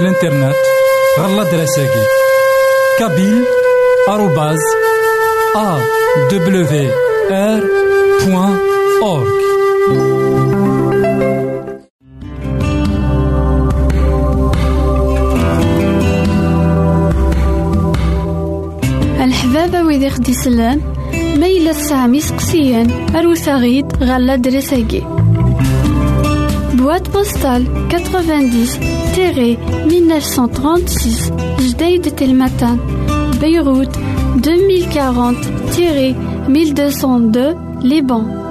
Internet, Ralade Ressegui Kabyle, AWR.org. Al Samis Ksien, Boîte postale, quatre-vingt-dix. 1936 Jdeï de Telmatan Beyrouth 2040 1202 Liban.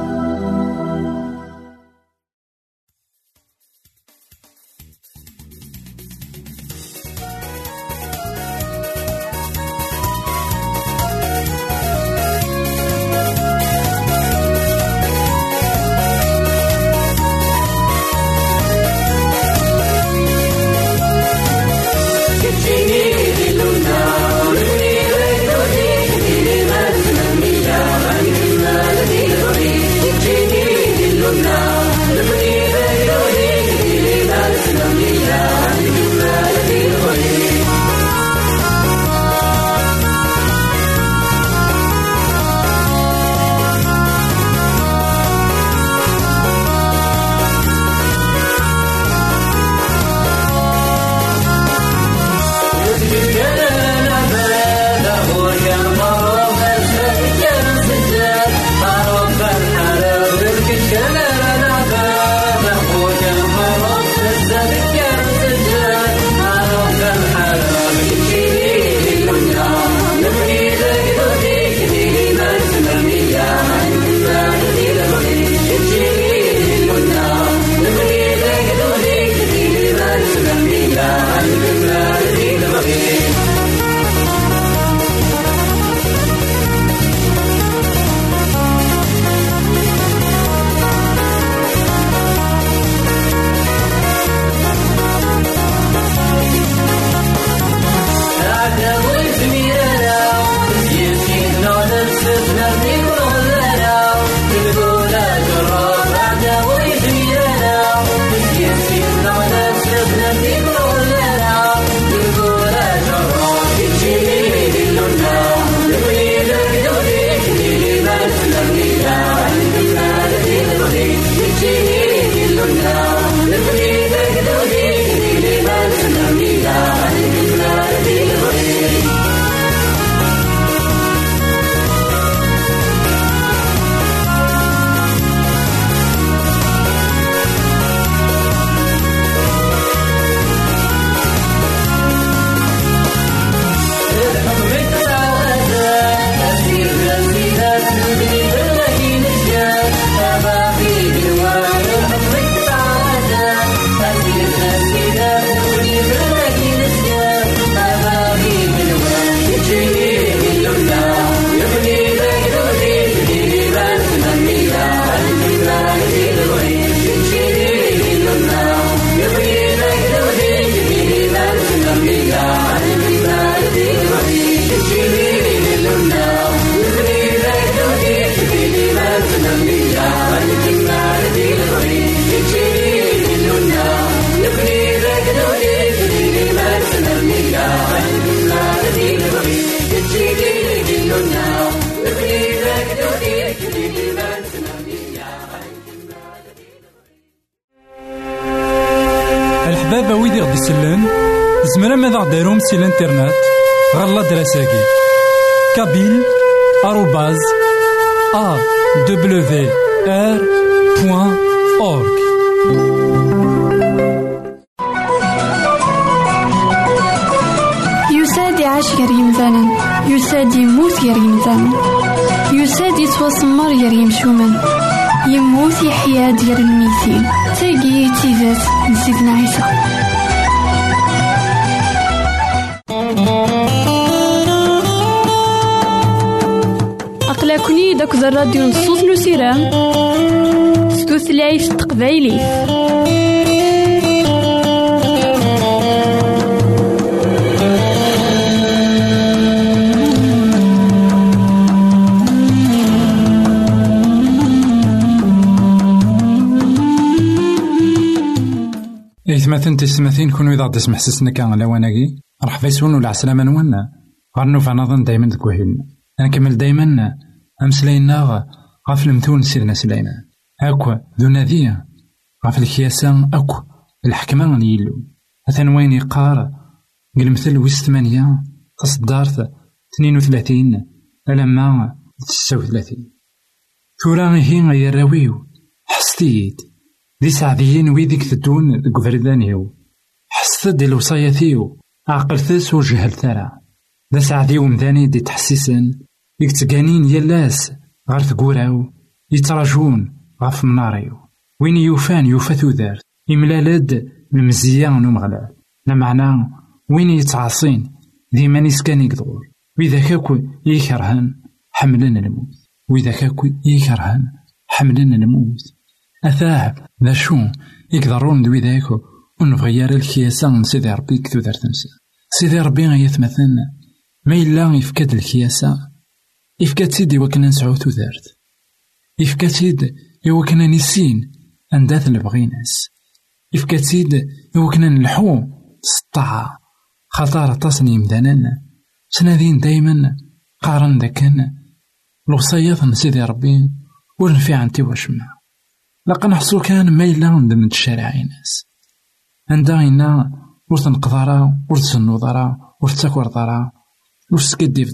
زمرا ماذا غديرهم سي الانترنت غالا دراساكي. كابيل آروباز أ دبليو آر بوان أورك يساد يعيش غير يمثالا يساد يموت غير يمثالا يساد يتوسمر غير يمشومن يموت يحيا ديال الميتين تاقي تيزات نسيتنا عيسى. تكوني داك الراديو نصوص نسيرام ستوثلايف تقبايلي. إثماثن تسمثين كونو إذا تسمح سسنا كان لواناكي رح فيسون ولا عسلامة نوانا. غار نوفا نظن دايما تكوهين. نكمل دايما أمسلاينا غاف المثول سيدنا سلاينا أكوا ذو نذية غاف الكياسة أكوا. الحكمة ليلو أثن وين يقار قل مثل ثمانية تصدارت اثنين وثلاثين. ألما تسعة وثلاثين. ثورا هي غير راويو حستيد دي سعديين ويديك تدون ديك فردانيو حست دي الوصاياتيو عقلتس وجهل ثرى. دا سعدي ومداني دي تحسيسن. يكتقانين يلاس غار ثقوراو يتراجون غاف مناريو. وين يوفان يوفا ثودارت إملالد المزيان ومغلال لا معنى وين يتعاصين ديما نسكان يقدور وإذا كاكو يكرهن حملن الموت. وإذا كاكو يكرهن حملن الموت. أثاه ذا شو يقدرون دوي ذاكو الكياسة من سيدي ربي كتو دار تنسى سيدي ربي غيث ما يفكاد سيدي وكنا نسعو تودارت يفكاد سيد يوكنا نسين أنداث البغيناس. يفكاد سيد يوكنا نلحو سطاعة خطارة تصني مدانا سنادين دايما قارن ذاكن الوصيات من سيدي ربي ورنفي عنتي وشمع. لقد نحصو كان إلا من الشارع ناس. عندها إنا ور تنقضارا ور تسنوضارا ور تاكور دارا ور تسكدي في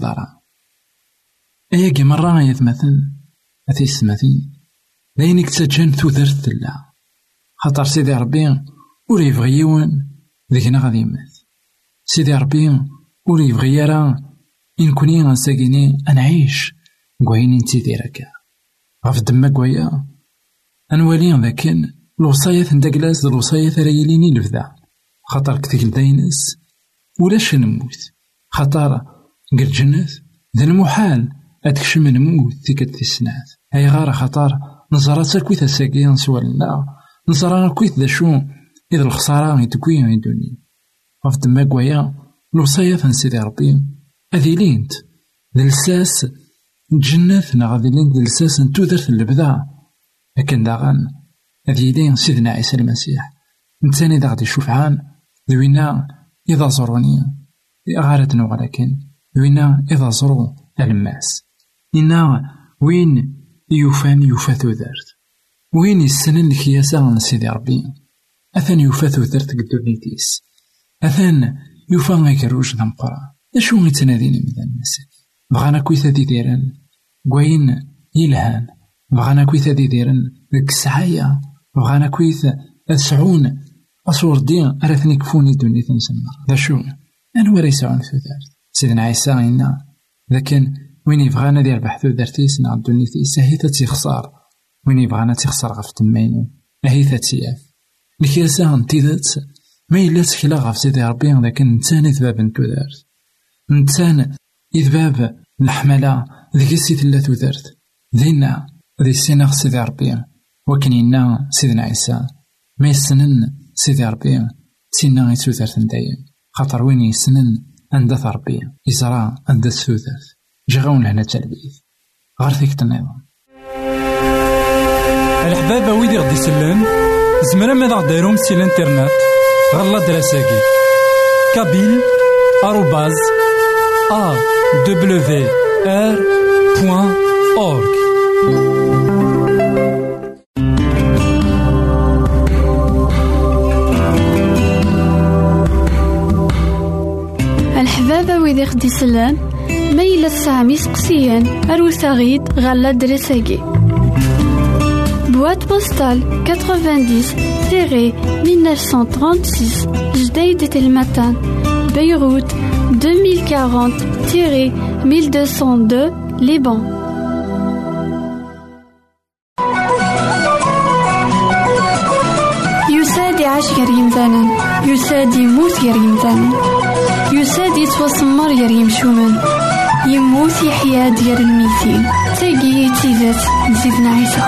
أياكي مرة يتمثل أثي السماثين داين يكتسجن تودرت تلا. خاطر سيدي ربي ور يبغي يون ذيكنا غادي يمات سيدي ربي ور يبغي يرى إن كوني غنساكيني أنعيش كواين انتي ديركا. غف دما كوايا أنوالي ذاكن الوصايات نداكلاس الوصايات راه يليني لبدا خاطر كتيك داينس ولاش نموت؟ خاطر قال جنات ذا المحال. أتكشم نموت تيك تسنات أي غار خاطر نزرا تاكويت الساقية نسوال لا. نزرا كويت ذا شو؟ إذا الخسارة يتكوين يدوني غف دما كوايا الوصايات نسيدي ربي. أذي لينت دلساس نا غادي لين دلساس نتودرت اللبدا. لكن داغن هذه يدين سيدنا عيسى المسيح. نتاني دا غادي شفعان ذوينا إذا زروني. غارتنا ولكن ذوينا إذا زرو. الماس. إنا وين يوفان يوفا ثودرت وين يسنن الكياسة من سيدي ربي؟ أثن يوفا ثودرت قدو نيتيس أثن يوفا غيكروج ذا مقرا أشو يتنادين من الناس؟ بغانا كويثا دي ديران كواين يلهان؟ بغانا كويثا دي ديك السعايا بغانا كويث أسعون. أصور دين أرثني كفوني دوني تنسمر. ذا شو؟ أنا ورا يسعون ثودار سيدنا عيسى إنا. لكن وين يبغانا دير بحث ثودارتيس نا دوني تيس هي تيخسر وين يبغانا تيخسر غف تمينو هي تتياف الكياسة انتيذات ما إلا تكلا غف سيدي ربي لكن نتان إذباب نتودارت نتان إذباب الحملة ذيك السيد لا تودارت دينا ذي السيناغ سيدي ربي. وكن إنا سيدنا عيسى. ما يسنن سيدي ربي. تينا يتوثرت دايم خاطر وين يسنن عند ربي. يزرع عند السوثرت جغون لهنا تلبيث غير فيك النظام الحبابة ويدي غدي يسلم زمرا ماذا غديرهم سي الإنترنت؟ غالا دراساكي. كابيل آروباز أ دبليو آر بوان أورك الحبابة ويدي خدي سلان ميلا سامي سقسيان أروساغيد غالا دريساكي Boîte postale 90-1936 Jdeïd Telmatan Beyrouth 2040-1202 Liban يساد يعيش غير يمثالا يساد يموت غير يمثالا يساد يتوسمر غير يمشومان يموت يحيى ديال الميتين تاقي تيزات نسيتنا عيسى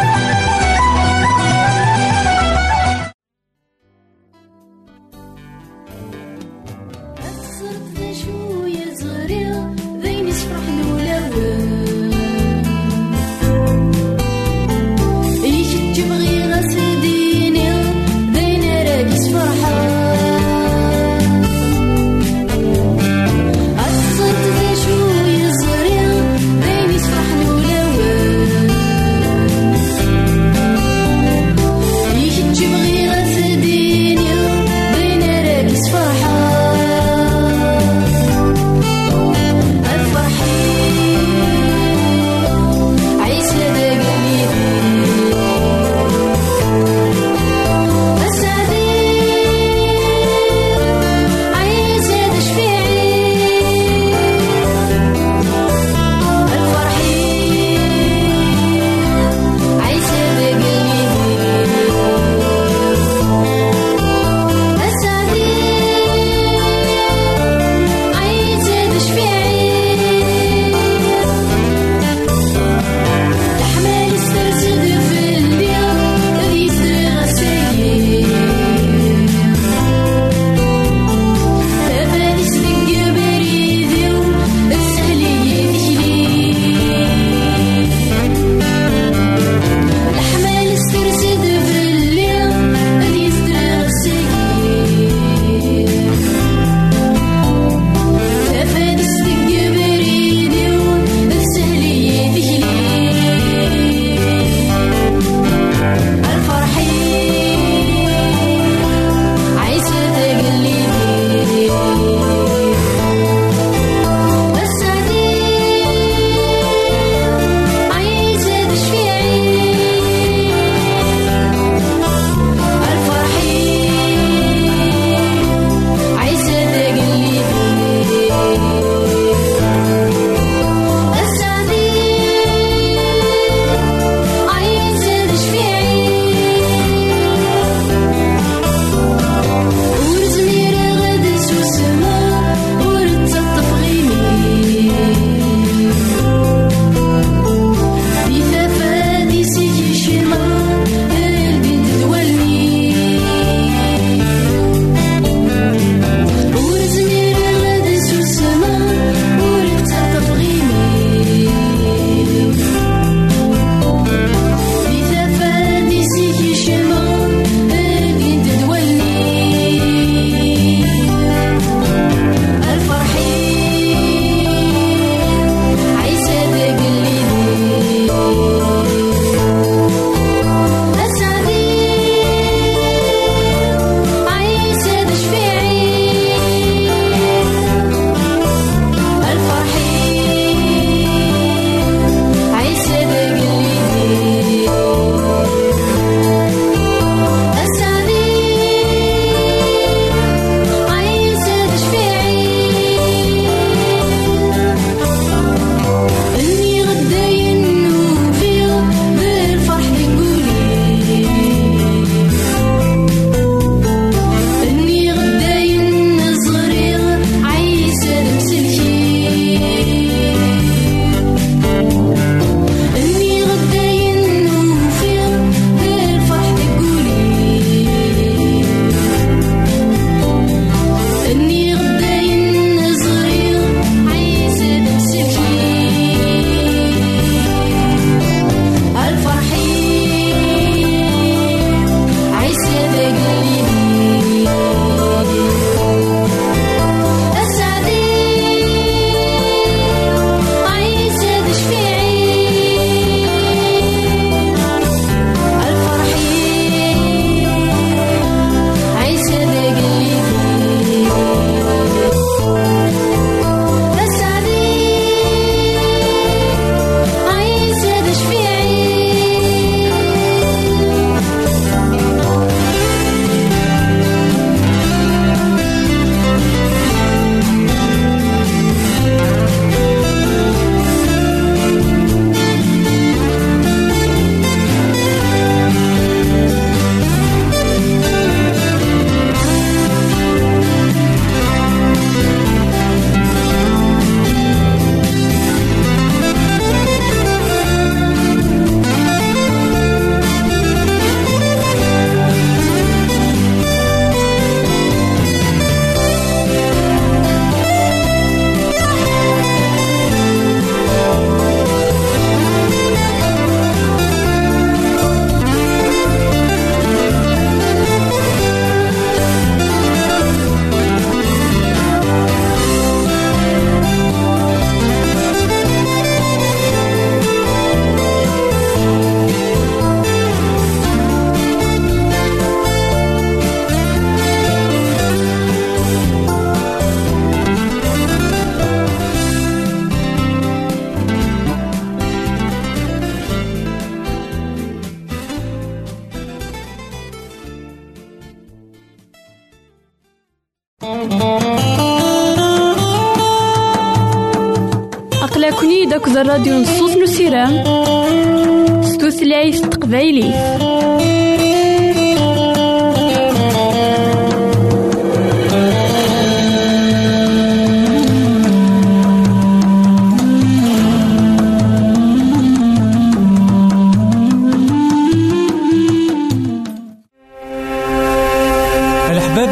الراديو نصوص نسيرام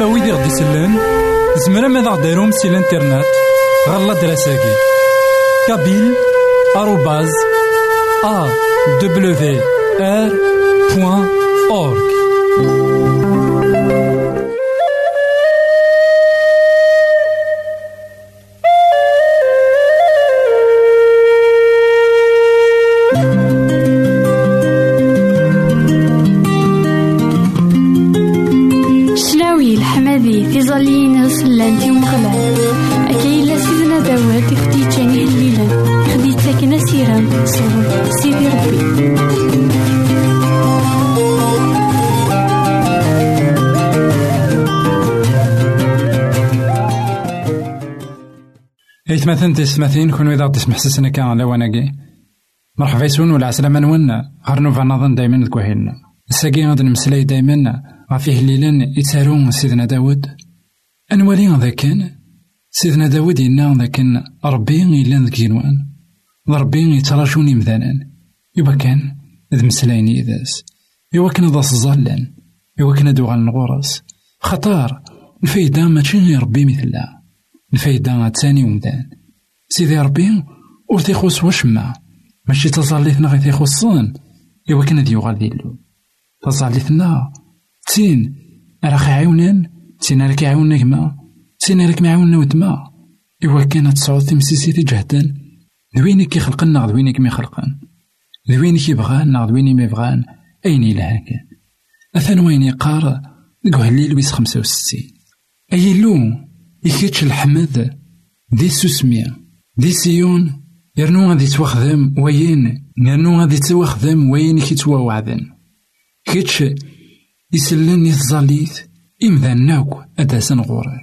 ويدي غدي يسلم زمرا ماذا غديرهم سي الانترنت غالا دراساكي. كابيل. آروباز إيثمثن تسمثين كونو إذا تسمح سسنا كان لواناكي مرحبا يسون ولا عسلامة نوانا غير نوفا نظن دايما تكوهيلنا الساقي غادي نمسلاي دايما. غافيه ليلا يتسارو سيدنا داود. أنوالي ذا كان سيدنا داود ذا كان ربي إلا ذاك جنوان ربي يتراجوني مذانا. يبا كان ذ مسلايني إذاس. يوا كان ذا الظلان يوا كان دوغال نغورس خطار. الفايدة ماشي غير ربي مثلها الفايدة تاني ومدان. سيدي ربي ور تيخص وشما ماشي تزاليتنا غير تيخصن إوا كان ذي يغال ديالو تزاليتنا تين راك عاونان تين راك عاونا كما تين راك معاونا ودما إوا كانت تصعود تمسيسيتي جهدا ذوينك يخلقنا ذوينك ما يخلقن ذوينك يبغان ناغ ذويني ما يبغان أين إلا هكا؟ أثان وين يقار نقوه الليل ويس خمسة وستين. أي لو يكيتش الحمد؟ دي سوسمية. دي سيون. يرنو غادي تواخدم وين يرنو غادي تواخدم وين كيتوا وعدن كيتش يسلن يتزاليت. إمذان ناوك أداسن غورك.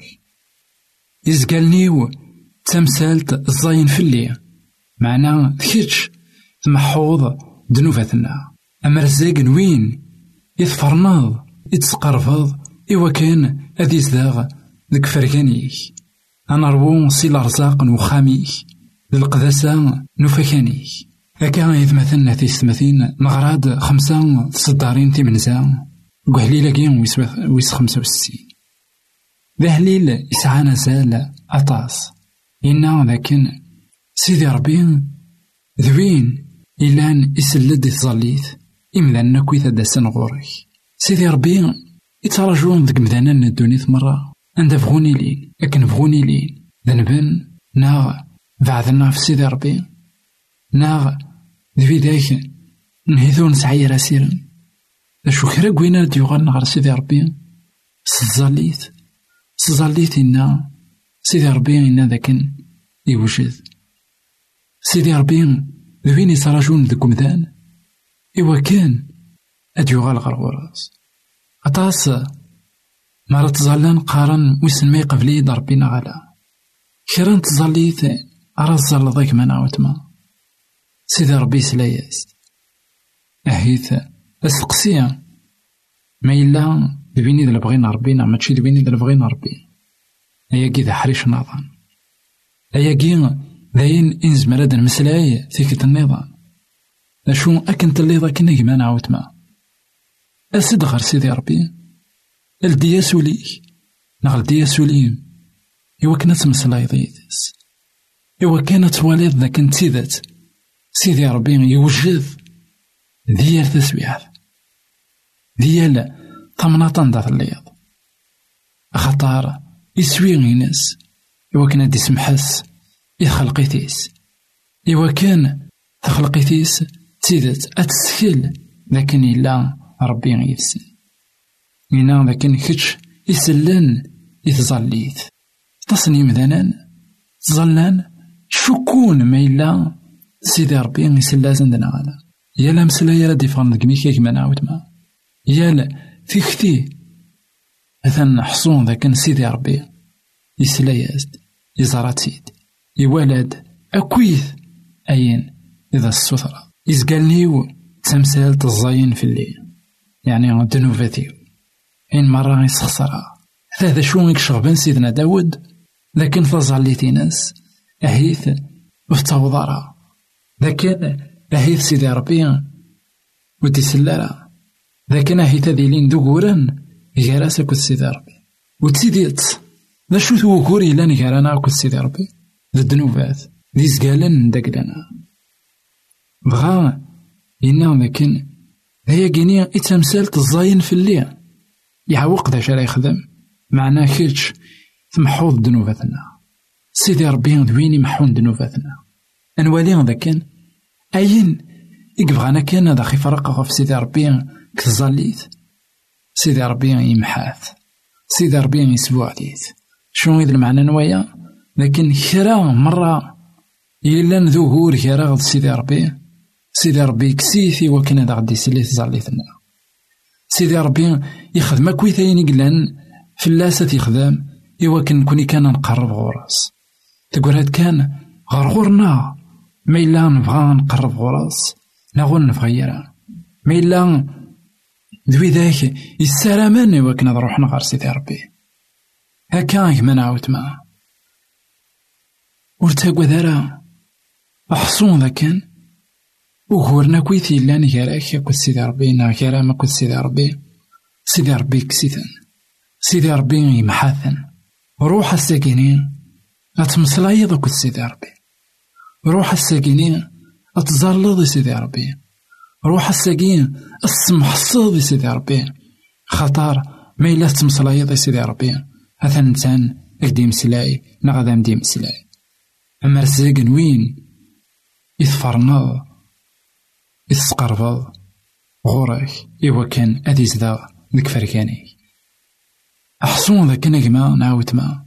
يزقالنيو تمثالت الزاين فلي معنا كيتش تمحوض دنوباتنا أما رزاق وين يتفرناض يتسقرفض إوا كان أذي زداغ ديك فركانيك أنا روون سي الأرزاق نوخاميك للقداسة نوفاكانيك هكا يتمثلنا في ستمثين مغراد خمسة تصدارين تيمنزا قهليلة كين ويس خمسة وستين. ذا هليل يسعانا زال أطاس. إنا لكن سيدي ربي ذوين إلان يسلد يتظليت إمذان نكويت داسن غورك سيدي ربي يتراجون ذك مذانا الدونيت مرة. عند بغوني لين لكن بغوني لين ذنبن ناغ بعثنا في سيدي ربي. ناغ ذي ذاك نهيثون سعي راسيرن شو كرا كوينا ديوغال نغار سيدي ربي؟ سزاليت سزاليت إنا. سيدي ربي إنا ذاكن يوجد سيدي ربي ذوين يتراجون ذك مذان إوا كان أديوغال غار غراس أطاس مرة تزالان قارن ويسن ما يقبلي ضربينا غلا كرا تزاليت أرى الزال ضيك ما. نعاوتما سيدي ربي سلاياس أهيث أسقسيا ما إلا دبيني ذا بغينا ربينا دبيني ذا بغينا ربي أيا كي ذا حريش نظام. أيا كي ذاين إنز مراد مسلاي ثيكت النظام. أشو أكنت اللي ذاك نجما نعاود ما. أسد غير سيدي ربي. الدي سوليك نغل دي سوليم إوا كانت مسلاي ضيدس إوا كانت والد ذاك نتيذت سيدي ربي يوجد. ديال تسبيح. ديال طمناطن ذات الليض خطار يسوي غينس إوا كان دي سمحس يخلقيتيس إوا كان تخلقيتيس تيدت أتسكيل. لكن إلا ربي يفسن إنا لكن كتش يسلن يتظليت تصني مثلا تظلان شكون ما إلا سيدي ربي يسلا زندنا غالا يالا مسلا يالا ديفرن ديك كيك ما نعاود ما يالا فيكتي مثلا حصون ذاك سيدي ربي يسلا يازد يزراتيد يولد أكويث أين إذا السثرة إزقالنيو تمثال الزاين في الليل يعني الدنوفاتيو إن مرة يسخسرها. هذا شو يكشغبن سيدنا داود؟ لكن تظليتي ناس أهيث وفتوضارا لكن أهيث سيدي ربي ودي سلارا لكن أهيث ذيلين دوغورا يجاراسا كود سيدي ربي. وتسيديت لا شو توكور إلا نجارانا كود سيدي ربي؟ ذا الدنوبات دي زقالن بغا إنا لكن هي كيني إتمثال الزاين في الليل. يعوق ذا شرا يخدم. معنا كيتش تمحوض ذنوباتنا سيدي ربي دويني محون ذنوباتنا أنوالي ذاكن أين؟ إكبغانا كان هذا خي فرق في سيدي ربي كتزاليت سيدي ربي يمحاث. سيدي ربي يسبوع ليت شنو إذا المعنى نوايا لكن كرا مرة إلا ذهور كرا غد سيدي ربي. سيدي ربي كسيثي وكان هذا غدي سليت زاليتنا سيدي ربي يخدم. كويثين قلان فلاسة يخدم. إوا كان كوني كان نقرب غوراس تقول هاد كان غار غورنا ما إلا نبغى نقرب غوراس نغون نفغيرا ما إلا ذوي ذاك يسالامان إوا كنا نروح نغار سيدي ربي. هكا كما نعاود معاه ورتاقوا ذرا. أحصون ذا كان وغورنا كويثي لأن غيراك كود سيدي ربي نا غيرا ما كود سيدي ربي. سيدي ربي كسيثن سيدي ربي يمحاثن روح الساكنين أتمسلايض كود سيدي ربي. روح الساكنين أتزرلض سيدي ربي. روح الساكين السمح صوض سيدي ربي. خطر ما إلا تمسلايض سيدي ربي. هذا إنسان أكدي مسلاي نغدا مدي مسلاي. أما رزاق وين؟ يثفرناض يتسقربض غورك إوا كان أدي زدا ديك فركاني أحصون ذاك نجمة نعاود ما.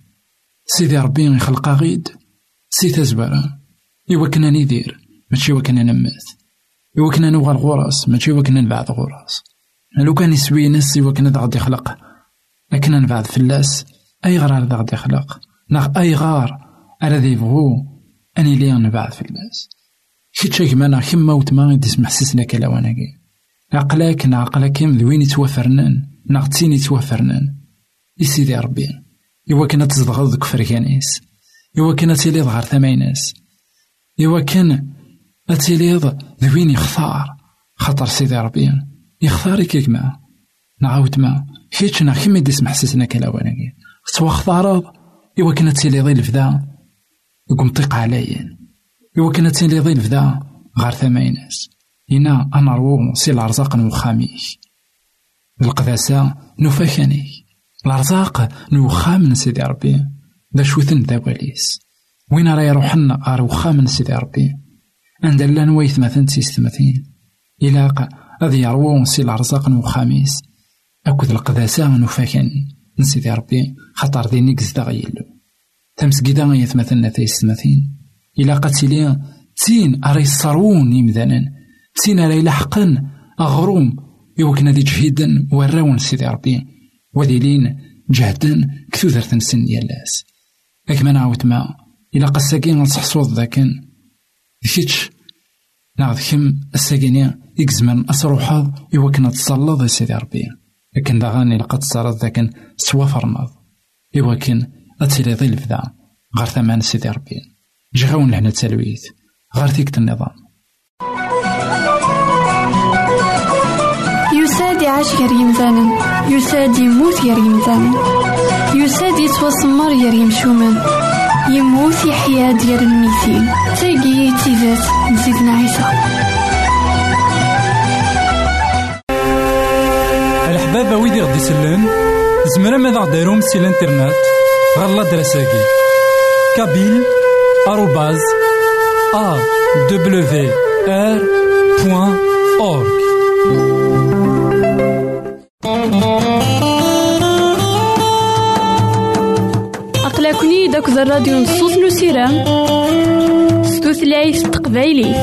سيدي ربي يخلق غيد. سي تزبرة إوا كنا ندير ماشي وا كنا نمات إوا كنا نوغل غراس ماشي وا كنا غراس لو كان يسوي ناس إوا كنا غادي يخلق. لكن نبعد فلاس. أي دا غادي يخلق؟ ناغ أي غار. أرا ذي بغو أني لي نبعد فلاس. كيتشا كما كيما وتما يديس محسسنا كلاواناكي عقلاك نا عقلاك ذوين يتوافرنان نا تسين يتوافرنان يسيدي ربي إوا كنا تزدغض ديك فركانيس إوا كنا تيليض غار ثمايناس إوا كان أتيليض ذوين يختار خاطر سيدي ربي يختارك كيما نعاود ما كيتشنا كيما يديس محسسنا كلاواناكي تواختارض إوا كنا تيليض الفدا يقوم طيق عليا إوا كنا تيليض الفدا غار ثمايناس إنا أنرو سي الأرزاق نوخاميك. القداسة نفاكانيك الأرزاق نوخام من سيدي ربي. دا شوثن داواليس وين راه يروحن غار وخام من سيدي ربي. عند لا نويت مثلا تيستمثين إلا أذ يروون سي الأرزاق نوخاميس. أكد القداسة نفاكان من سيدي ربي. خاطر ديني قزدا غيلو. تمسكيدا غيثمثلنا تيستمثين إلا قتلين تين أري الصارون يمذانا تين أري لحقا أغروم يوكنا دي جهيدا وراون سيدي ربي. وذيلين جهدا كثوثر نسن ديالاس ما نعاود ما إلا قساكين نصحصوض ذاكن. كيتش ناخذ كم الساكيني يكزمن أسروحاض يوكنا تصلض سيدي ربي. لكن داغاني لقد تصرض ذاكن سوا فرماض يوكن أتيلي ظل فدا غير ثمان سيدي ربي. جغاون لهنا تسالويت غير ثيكت النظام. يساد يعيش غير يمثالا يساد يموت غير يمثالا يساد يتوسمر غير يمشومان يموت يحيا ديال الميتين تاقي تيزات نزيدنا عيسى. الحبابة ويدي غدي يسلم زمرا ماذا غديرهم سي الانترنت؟ غالا دراساكي. كابيل بوان أورك أقلكني داك الراديو نصوص نسيرام ستوثلايف تقبايلي